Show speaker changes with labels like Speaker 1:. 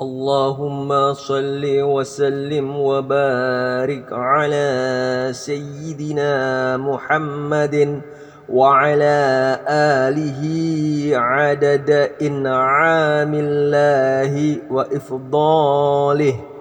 Speaker 1: اللهم صل وسلم وبارك على سيدنا محمد وعلى آله عدد إنعام الله وإفضاله.